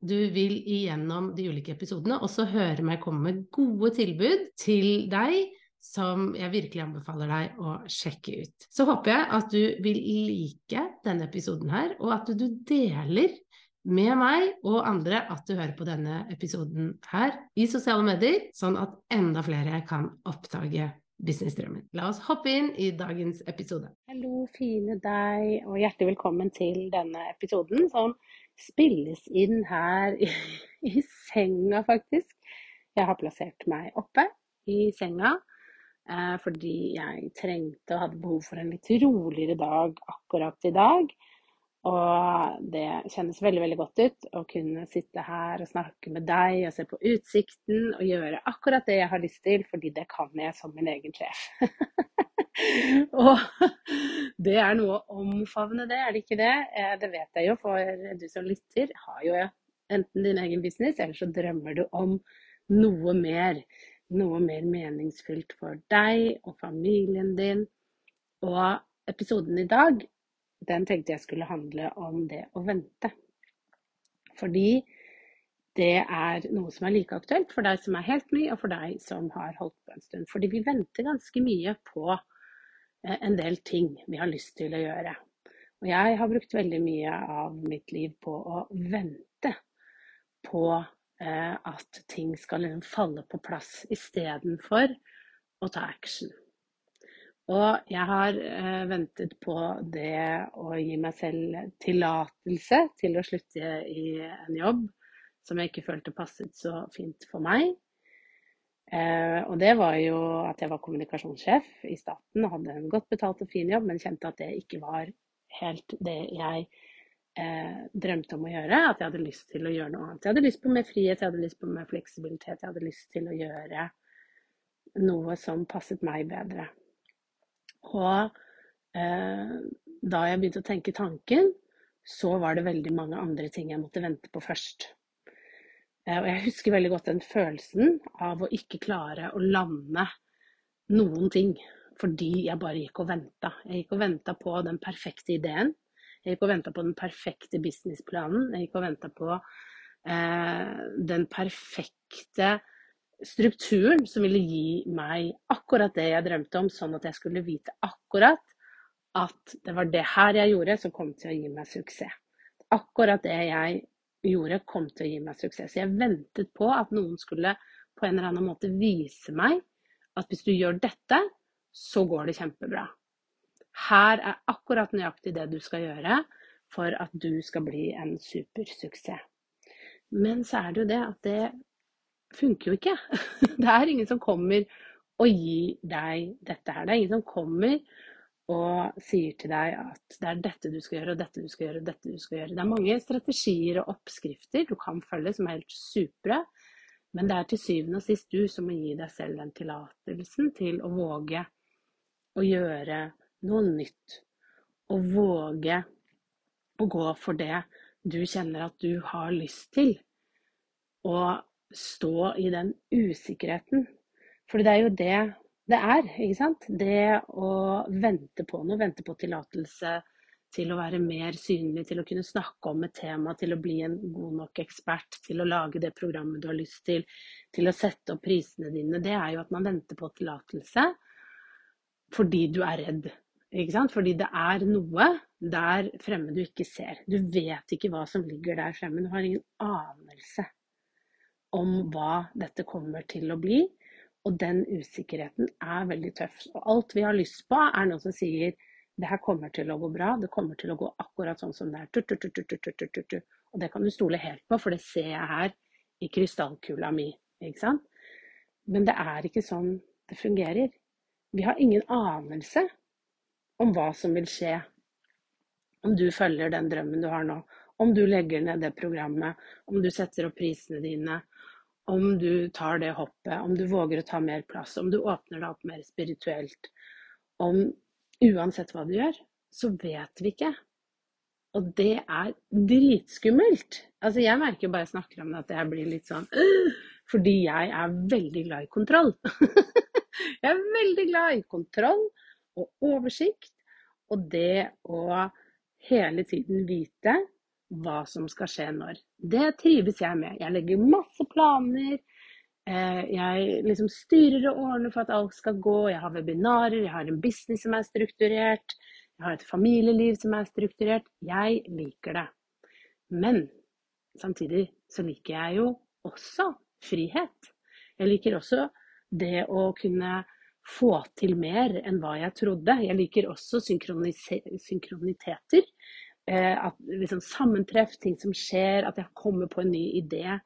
du vil igjennom de ulike episodene også høre meg komme med gode tilbud til deg som jeg virkelig anbefaler deg å sjekke ut. Så håper jeg at du vil like denne episoden her, og at du deler med meg og andre at du hører på denne episoden her i sosiale medier, sånn at enda flere kan oppdage businessdrømmen. La oss hoppe inn i dagens episode. Hallo, fine deg, og hjertelig velkommen til denne episoden som spilles inn her i, i senga, faktisk. Jeg har plassert meg oppe i senga eh, fordi jeg trengte og hadde behov for en litt roligere dag akkurat i dag. Og det kjennes veldig veldig godt ut å kunne sitte her og snakke med deg og se på utsikten og gjøre akkurat det jeg har lyst til, fordi det kan jeg som min egen sjef. og det er noe å omfavne det, er det ikke det? Eh, det vet jeg jo, for du som lytter har jo enten din egen business, eller så drømmer du om noe mer. Noe mer meningsfylt for deg og familien din. Og episoden i dag den tenkte jeg skulle handle om det å vente. Fordi det er noe som er like aktuelt for deg som er helt ny, og for deg som har holdt på en stund. Fordi vi venter ganske mye på eh, en del ting vi har lyst til å gjøre. Og jeg har brukt veldig mye av mitt liv på å vente på eh, at ting skal liksom falle på plass, istedenfor å ta action. Og jeg har eh, ventet på det å gi meg selv tillatelse til å slutte i en jobb som jeg ikke følte passet så fint for meg. Eh, og det var jo at jeg var kommunikasjonssjef i staten og hadde en godt betalt og fin jobb, men kjente at det ikke var helt det jeg eh, drømte om å gjøre. At jeg hadde lyst til å gjøre noe annet. Jeg hadde lyst på mer frihet, jeg hadde lyst på mer fleksibilitet. Jeg hadde lyst til å gjøre noe som passet meg bedre. Og eh, da jeg begynte å tenke tanken, så var det veldig mange andre ting jeg måtte vente på først. Eh, og jeg husker veldig godt den følelsen av å ikke klare å lande noen ting. Fordi jeg bare gikk og venta. Jeg gikk og venta på den perfekte ideen. Jeg gikk og venta på den perfekte businessplanen. Jeg gikk og venta på eh, den perfekte strukturen som ville gi meg akkurat det jeg drømte om, sånn at jeg skulle vite akkurat at det var det her jeg gjorde som kom til å gi meg suksess. Akkurat det jeg gjorde, kom til å gi meg suksess. Så jeg ventet på at noen skulle på en eller annen måte vise meg at hvis du gjør dette, så går det kjempebra. Her er akkurat nøyaktig det du skal gjøre for at du skal bli en supersuksess. Men så er det jo det at det funker jo ikke. Det er ingen som kommer og gir deg dette her. Det er ingen som kommer og sier til deg at det er dette du skal gjøre, og dette du skal gjøre, og dette du skal gjøre. Det er mange strategier og oppskrifter du kan følge som er helt supre. Men det er til syvende og sist du som må gi deg selv den tillatelsen til å våge å gjøre noe nytt. Og våge å gå for det du kjenner at du har lyst til. Og stå i den usikkerheten. For det er jo det det er, ikke sant? Det å vente på noe, vente på tillatelse til å være mer synlig, til å kunne snakke om et tema, til å bli en god nok ekspert, til å lage det programmet du har lyst til, til å sette opp prisene dine, det er jo at man venter på tillatelse fordi du er redd. Ikke sant? Fordi det er noe der fremme du ikke ser. Du vet ikke hva som ligger der fremme. Du har ingen anelse om hva dette kommer til å bli. Og den usikkerheten er veldig tøff. Og alt vi har lyst på, er noe som sier det her kommer til å gå bra, det kommer til å gå akkurat sånn som det er. Og det kan du stole helt på, for det ser jeg her i krystallkula mi. Ikke sant? Men det er ikke sånn det fungerer. Vi har ingen anelse om hva som vil skje om du følger den drømmen du har nå. Om du legger ned det programmet, om du setter opp prisene dine, om du tar det hoppet, om du våger å ta mer plass, om du åpner deg opp mer spirituelt, om uansett hva du gjør, så vet vi ikke. Og det er dritskummelt. Altså, jeg merker bare jeg snakker om det at jeg blir litt sånn Fordi jeg er veldig glad i kontroll. jeg er veldig glad i kontroll og oversikt, og det å hele tiden vite hva som skal skje når. Det trives jeg med. Jeg legger masse planer. Eh, jeg liksom styrer og ordner for at alt skal gå. Jeg har webinarer, jeg har en business som er strukturert. Jeg har et familieliv som er strukturert. Jeg liker det. Men samtidig så liker jeg jo også frihet. Jeg liker også det å kunne få til mer enn hva jeg trodde. Jeg liker også synkroniteter. Eh, at liksom Sammentreff, ting som skjer, at jeg kommer på en ny idé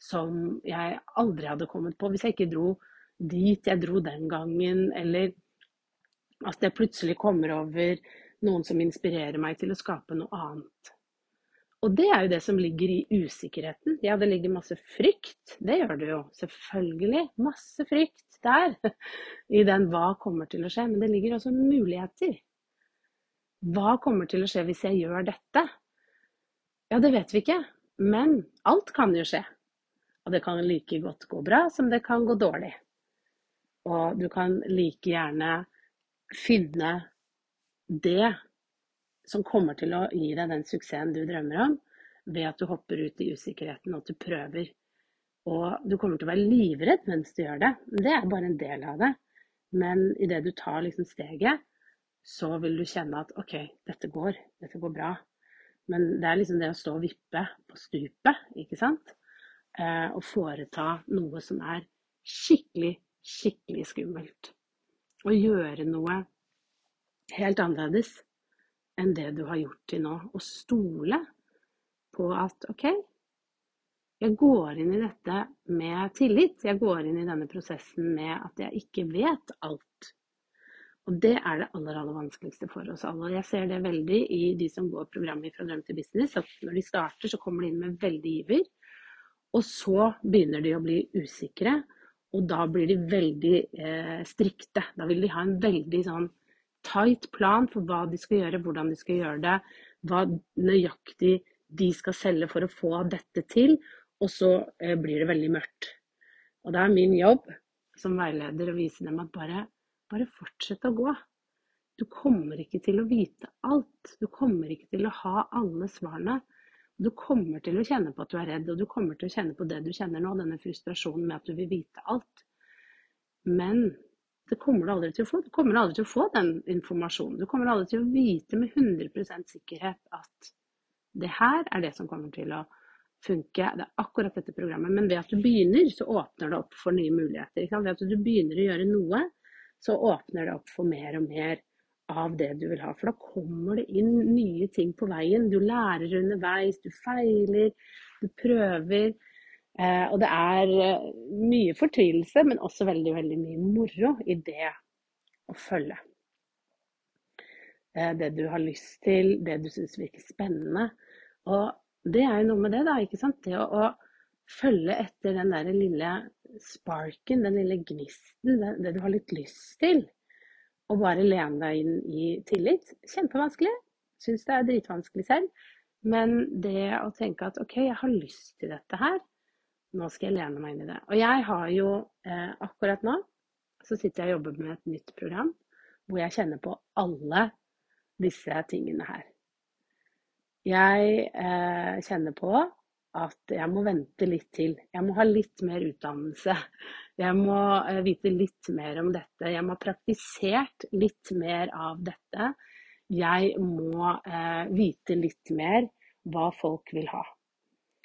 som jeg aldri hadde kommet på hvis jeg ikke dro dit jeg dro den gangen, eller at jeg plutselig kommer over noen som inspirerer meg til å skape noe annet. Og det er jo det som ligger i usikkerheten. Ja, det ligger masse frykt. Det gjør det jo. Selvfølgelig. Masse frykt der. I den hva kommer til å skje. Men det ligger også muligheter. Hva kommer til å skje hvis jeg gjør dette? Ja, det vet vi ikke. Men alt kan jo skje. Og det kan like godt gå bra som det kan gå dårlig. Og du kan like gjerne finne det som kommer til å gi deg den suksessen du drømmer om, ved at du hopper ut i usikkerheten og at du prøver. Og du kommer til å være livredd mens du gjør det. Det er bare en del av det. Men idet du tar liksom steget, så vil du kjenne at OK, dette går. Dette går bra. Men det er liksom det å stå og vippe på stupet, ikke sant? Eh, og foreta noe som er skikkelig, skikkelig skummelt. Å gjøre noe helt annerledes enn det du har gjort til nå. Og stole på at OK, jeg går inn i dette med tillit. Jeg går inn i denne prosessen med at jeg ikke vet alt. Og det er det aller, aller vanskeligste for oss alle. Jeg ser det veldig i de som går programmet fra drøm til business. At når de starter, så kommer de inn med veldig iver. Og så begynner de å bli usikre. Og da blir de veldig eh, strikte. Da vil de ha en veldig sånn tight plan for hva de skal gjøre, hvordan de skal gjøre det, hva nøyaktig de skal selge for å få dette til, og så eh, blir det veldig mørkt. Og det er min jobb som veileder å vise dem at bare, bare fortsett å gå. Du kommer ikke til å vite alt. Du kommer ikke til å ha alle svarene. Du kommer til å kjenne på at du er redd, og du kommer til å kjenne på det du kjenner nå, denne frustrasjonen med at du vil vite alt. Men det kommer du aldri til å få. Du kommer aldri til å få den informasjonen. Du kommer aldri til å vite med 100% sikkerhet at det her er det som kommer til å funke. Det er akkurat dette programmet. Men ved at du begynner, så åpner det opp for nye muligheter. Ved at du begynner å gjøre noe, så åpner det opp for mer og mer av det du vil ha. For da kommer det inn nye ting på veien. Du lærer underveis, du feiler, du prøver. Eh, og det er eh, mye fortvilelse, men også veldig, veldig mye moro i det å følge. Eh, det du har lyst til, det du syns virker spennende. Og det er jo noe med det, da. ikke sant? Det å, å følge etter den der lille sparken, den lille gnisten, det, det du har litt lyst til. Og bare lene deg inn i tillit. Kjempevanskelig. Syns det er dritvanskelig selv. Men det å tenke at OK, jeg har lyst til dette her. Nå skal jeg lene meg inn i det. Og jeg har jo eh, akkurat nå så sitter jeg og jobber med et nytt program hvor jeg kjenner på alle disse tingene her. Jeg eh, kjenner på at jeg må vente litt til. Jeg må ha litt mer utdannelse. Jeg må eh, vite litt mer om dette. Jeg må ha praktisert litt mer av dette. Jeg må eh, vite litt mer hva folk vil ha.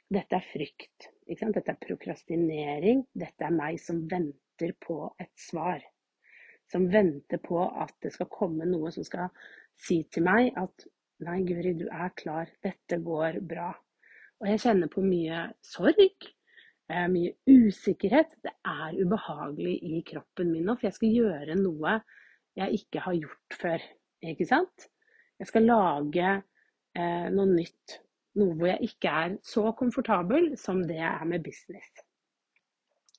Dette er frykt. Dette er prokrastinering. Dette er meg som venter på et svar. Som venter på at det skal komme noe som skal si til meg at nei, Guri, du er klar. Dette går bra. Og jeg kjenner på mye sorg. Eh, mye usikkerhet. Det er ubehagelig i kroppen min nå, for jeg skal gjøre noe jeg ikke har gjort før. Ikke sant? Jeg skal lage eh, noe nytt noe hvor jeg ikke er så komfortabel som det jeg er med business.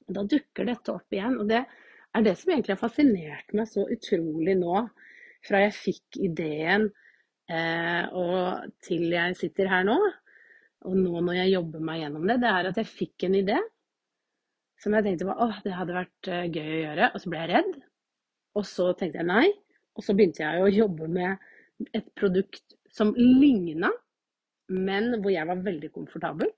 Da dukker dette opp igjen, og det er det som egentlig har fascinert meg så utrolig nå, fra jeg fikk ideen eh, og til jeg sitter her nå, og nå når jeg jobber meg gjennom det, det er at jeg fikk en idé som jeg tenkte var, åh, det hadde vært uh, gøy å gjøre, og så ble jeg redd. Og så tenkte jeg nei, og så begynte jeg å jobbe med et produkt som ligna, men hvor jeg var veldig komfortabel.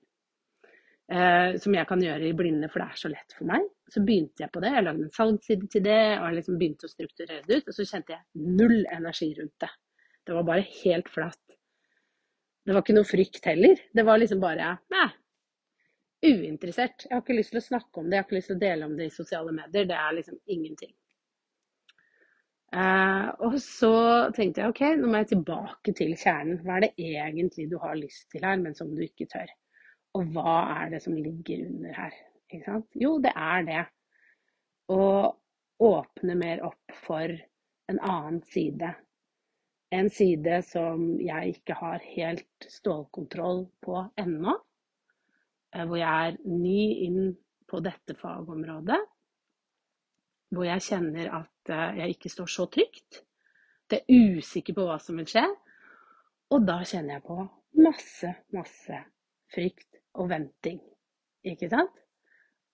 Eh, som jeg kan gjøre i blinde, for det er så lett for meg. Så begynte jeg på det. Jeg lagde en salgsside til det, og jeg liksom begynte å strukturere det ut. Og så kjente jeg null energi rundt det. Det var bare helt flatt. Det var ikke noe frykt heller. Det var liksom bare Nei, uinteressert. Jeg har ikke lyst til å snakke om det, jeg har ikke lyst til å dele om det i sosiale medier. Det er liksom ingenting. Uh, og så tenkte jeg ok, nå må jeg tilbake til kjernen. Hva er det egentlig du har lyst til her, men som du ikke tør? Og hva er det som ligger under her? Jo, det er det å åpne mer opp for en annen side. En side som jeg ikke har helt stålkontroll på ennå. Eh, hvor jeg er ny inn på dette fagområdet. Hvor jeg kjenner at eh, jeg ikke står så trygt. Det er usikker på hva som vil skje. Og da kjenner jeg på masse, masse frykt og venting. Ikke sant?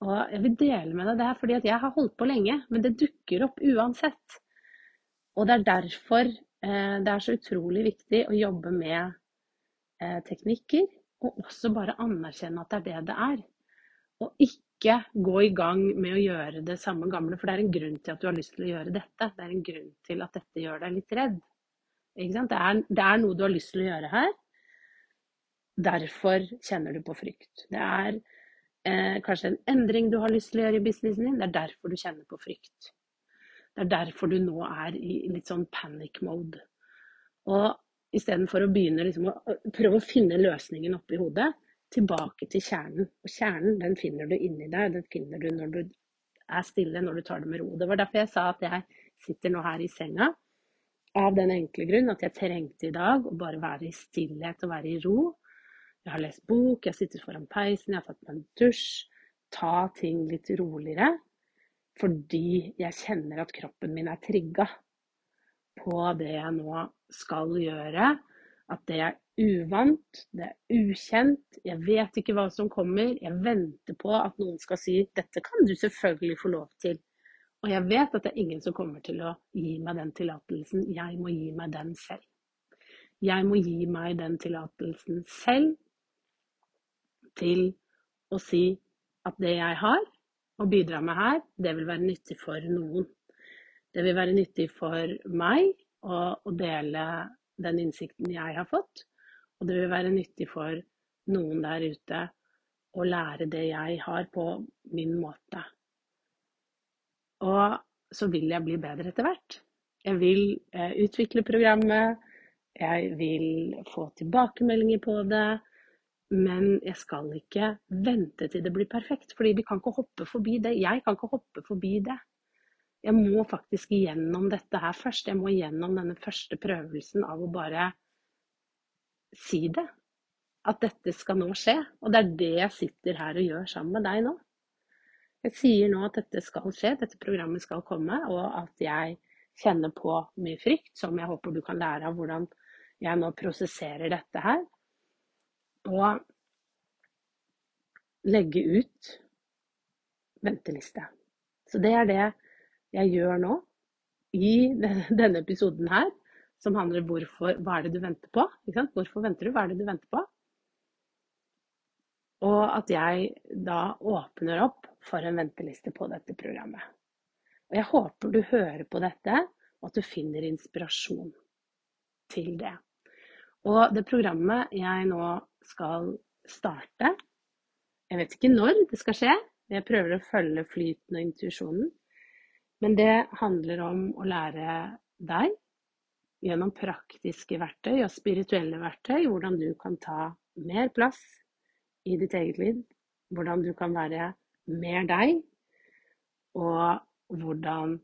Og jeg vil dele med deg det her fordi jeg har holdt på lenge, men det dukker opp uansett. Og det er derfor det er så utrolig viktig å jobbe med eh, teknikker og også bare anerkjenne at det er det det er. Og ikke gå i gang med å gjøre det samme gamle, for det er en grunn til at du har lyst til å gjøre dette. Det er en grunn til at dette gjør deg litt redd. Det er, det, er, noe du har lyst til å gjøre her. Derfor kjenner du på frykt. Det er eh, kanskje en endring du har lyst til å gjøre i businessen din. Det er derfor du kjenner på frykt. Det er derfor du nå er i litt sånn panic mode. Og Istedenfor å begynne liksom å prøve å finne løsningen oppi hodet. Tilbake til kjernen. Og kjernen den finner du inni deg. Den finner du når du er stille, når du tar det med ro. Det var derfor jeg sa at jeg sitter nå her i senga. Av den enkle grunn at jeg trengte i dag å bare være i stillhet og være i ro. Jeg har lest bok, jeg har sittet foran peisen, jeg har tatt meg en dusj. Ta ting litt roligere. Fordi jeg kjenner at kroppen min er trigga på det jeg nå skal gjøre. At det er uvant, det er ukjent, jeg vet ikke hva som kommer. Jeg venter på at noen skal si 'dette kan du selvfølgelig få lov til'. Og jeg vet at det er ingen som kommer til å gi meg den tillatelsen. Jeg må gi meg den selv. Jeg må gi meg den tillatelsen selv til å si at det jeg har å bidra med her, det vil være nyttig for noen. Det vil være nyttig for meg å, å dele den innsikten jeg har fått. Og det vil være nyttig for noen der ute å lære det jeg har, på min måte. Og så vil jeg bli bedre etter hvert. Jeg vil eh, utvikle programmet. Jeg vil få tilbakemeldinger på det. Men jeg skal ikke vente til det blir perfekt, fordi vi kan ikke hoppe forbi det. Jeg kan ikke hoppe forbi det jeg må faktisk gjennom dette her først. Jeg må gjennom denne første prøvelsen av å bare si det. At dette skal nå skje. Og det er det jeg sitter her og gjør sammen med deg nå. Jeg sier nå at dette skal skje, dette programmet skal komme, og at jeg kjenner på mye frykt, som jeg håper du kan lære av hvordan jeg nå prosesserer dette her. Og legge ut venteliste. Så det er det jeg gjør nå i denne episoden her, som handler om hvorfor, hva er det du venter på? Hvorfor venter du? Hva er det du venter på? Og at jeg da åpner opp for en venteliste på dette programmet. Og jeg håper du hører på dette, og at du finner inspirasjon til det. Og det programmet jeg nå skal starte Jeg vet ikke når det skal skje. Jeg prøver å følge flyten og intuisjonen. Men det handler om å lære deg gjennom praktiske verktøy og spirituelle verktøy hvordan du kan ta mer plass i ditt eget liv. Hvordan du kan være mer deg, og hvordan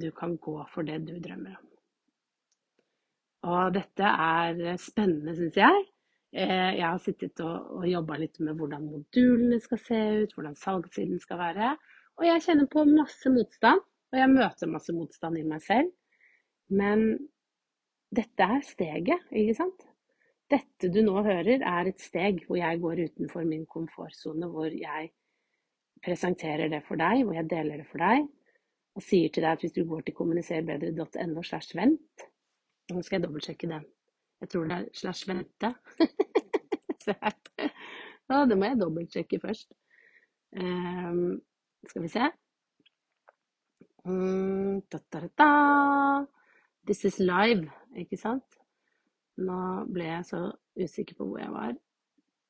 du kan gå for det du drømmer om. Og dette er spennende, syns jeg. Eh, jeg har sittet og, og jobba litt med hvordan modulene skal se ut, hvordan salgssiden skal være. Og jeg kjenner på masse motstand, og jeg møter masse motstand i meg selv. Men dette er steget, ikke sant? Dette du nå hører, er et steg hvor jeg går utenfor min komfortsone, hvor jeg presenterer det for deg, hvor jeg deler det for deg, og sier til deg at hvis du går til kommuniserbedre.no slash vent Nå skal jeg dobbeltsjekke den. Jeg tror det er slash vente. ja, det må jeg dobbeltsjekke først. Um, skal vi se. Um, da, da, da. This is live, ikke sant? Nå ble jeg så usikker på hvor jeg var.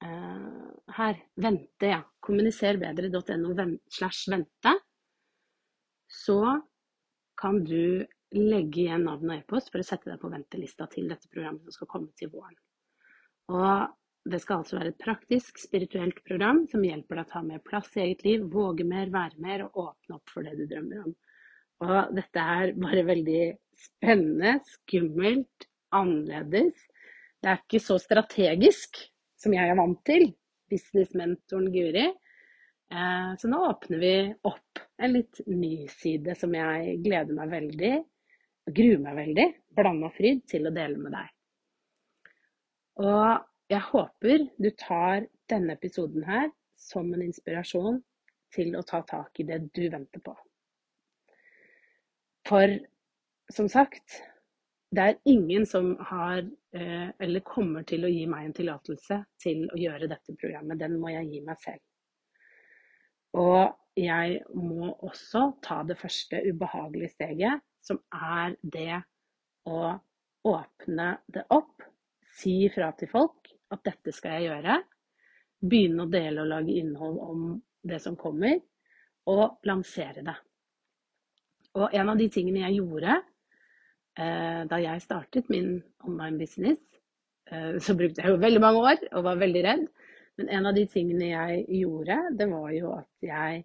Uh, her. Vente, ja. Kommuniserbedre.no slash vente så kan du legge igjen navn og e-post for å sette deg på ventelista til dette programmet som skal komme til våren. Og det skal altså være et praktisk, spirituelt program som hjelper deg å ta mer plass i eget liv, våge mer, være mer og åpne opp for det du drømmer om. Og dette er bare veldig spennende, skummelt, annerledes. Det er ikke så strategisk som jeg er vant til. Businessmentoren Guri. Eh, så nå åpner vi opp en litt ny side som jeg gleder meg veldig, gruer meg veldig, blanda fryd, til å dele med deg. Og jeg håper du tar denne episoden her som en inspirasjon til å ta tak i det du venter på. For som sagt, det er ingen som har eh, eller kommer til å gi meg en tillatelse til å gjøre dette programmet. Den må jeg gi meg selv. Og jeg må også ta det første ubehagelige steget, som er det å åpne det opp, si ifra til folk at dette skal jeg gjøre, begynne å dele og lage innhold om det som kommer, og lansere det. Og en av de tingene jeg gjorde eh, da jeg startet min online business, eh, så brukte jeg jo veldig mange år og var veldig redd. Men en av de tingene jeg gjorde, det var jo at jeg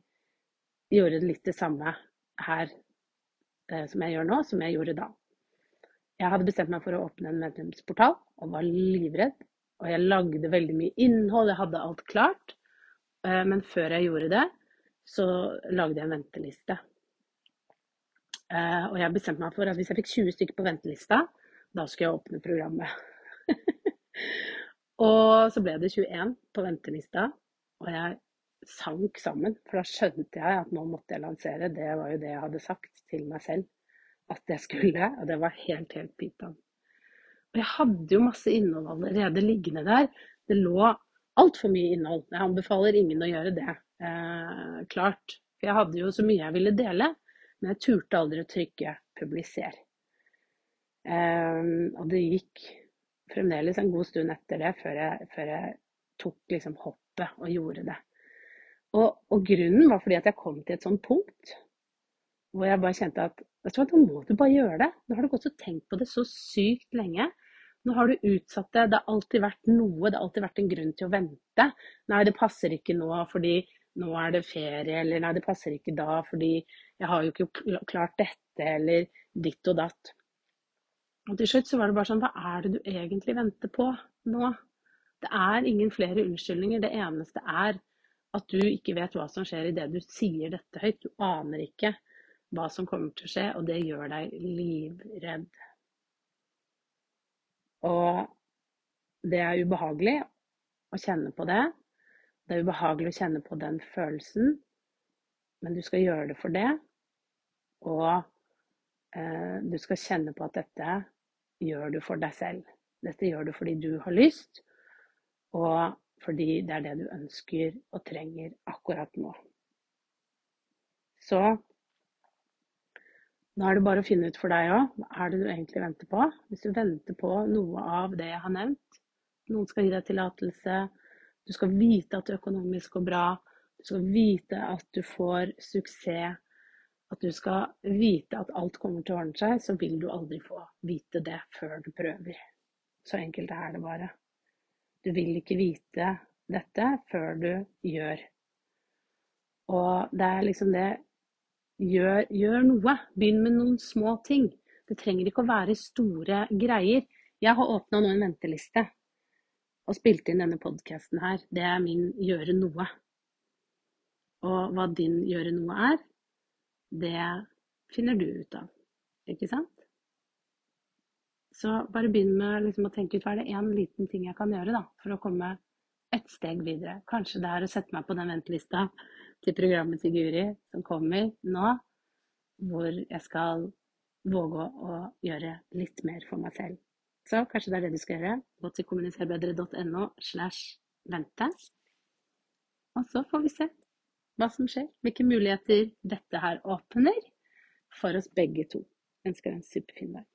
gjorde litt det samme her som jeg gjør nå, som jeg gjorde da. Jeg hadde bestemt meg for å åpne en medlemsportal og var livredd. Og jeg lagde veldig mye innhold, jeg hadde alt klart. Eh, men før jeg gjorde det, så lagde jeg en venteliste. Eh, og jeg bestemte meg for at hvis jeg fikk 20 stykker på ventelista, da skulle jeg åpne programmet. Og så ble det 21 på ventelista, og jeg sank sammen. For da skjønte jeg at nå måtte jeg lansere. Det var jo det jeg hadde sagt til meg selv at jeg skulle, og det var helt, helt pyton. Og jeg hadde jo masse innhold allerede liggende der. Det lå altfor mye innhold. Jeg anbefaler ingen å gjøre det. Eh, klart. For jeg hadde jo så mye jeg ville dele, men jeg turte aldri å trykke 'publiser'. Eh, og det gikk fremdeles en god stund etter det før jeg, før jeg tok liksom hoppet og gjorde det. Og, og, grunnen var fordi at jeg kom til et sånt punkt hvor jeg bare kjente at vet du hva, nå må du bare gjøre det. Nå har du gått og tenkt på det så sykt lenge. Nå har du utsatt det. Det har alltid vært noe, det har alltid vært en grunn til å vente. Nei, det passer ikke nå fordi nå er det ferie, eller nei, det passer ikke da fordi jeg har jo ikke klart dette, eller ditt og datt. Og til slutt så var det bare sånn Hva er det du egentlig venter på nå? Det er ingen flere unnskyldninger. Det eneste er at du ikke vet hva som skjer idet du sier dette høyt. Du aner ikke hva som kommer til å skje, og det gjør deg livredd. Og det er ubehagelig å kjenne på det. Det er ubehagelig å kjenne på den følelsen, men du skal gjøre det for det. Og eh, du skal kjenne på at dette gjør du for deg selv. Dette gjør du fordi du har lyst, og fordi det er det du ønsker og trenger akkurat nå. Så nå er det bare å finne ut for deg òg hva er det du egentlig venter på. Hvis du venter på noe av det jeg har nevnt, noen skal gi deg tillatelse, du skal vite at det økonomisk går bra, du skal vite at du får suksess at du skal vite at alt kommer til å ordne seg, så vil du aldri få vite det før du prøver. Så enkelt er det bare. Du vil ikke vite dette før du gjør. Og det er liksom det gjør, gjør noe. Begynn med noen små ting. Det trenger ikke å være store greier. Jeg har åpna nå en venteliste og spilt inn denne podkasten her. Det er min gjøre noe. Og hva din gjøre noe er, det finner du ut av. Ikke sant? Så bare begynn med liksom, å tenke ut hva er det én liten ting jeg kan gjøre da, for å komme et steg videre. Kanskje det er å sette meg på den ventelista til programmet til Guri som kommer nå, hvor jeg skal våge å gjøre litt mer for meg selv. Så kanskje det er det du skal gjøre. Gå til kommuniserbedre.no slash vente. Og så får vi se hva som skjer. Hvilke muligheter dette her åpner for oss begge to. Jeg ønsker deg en superfin dag.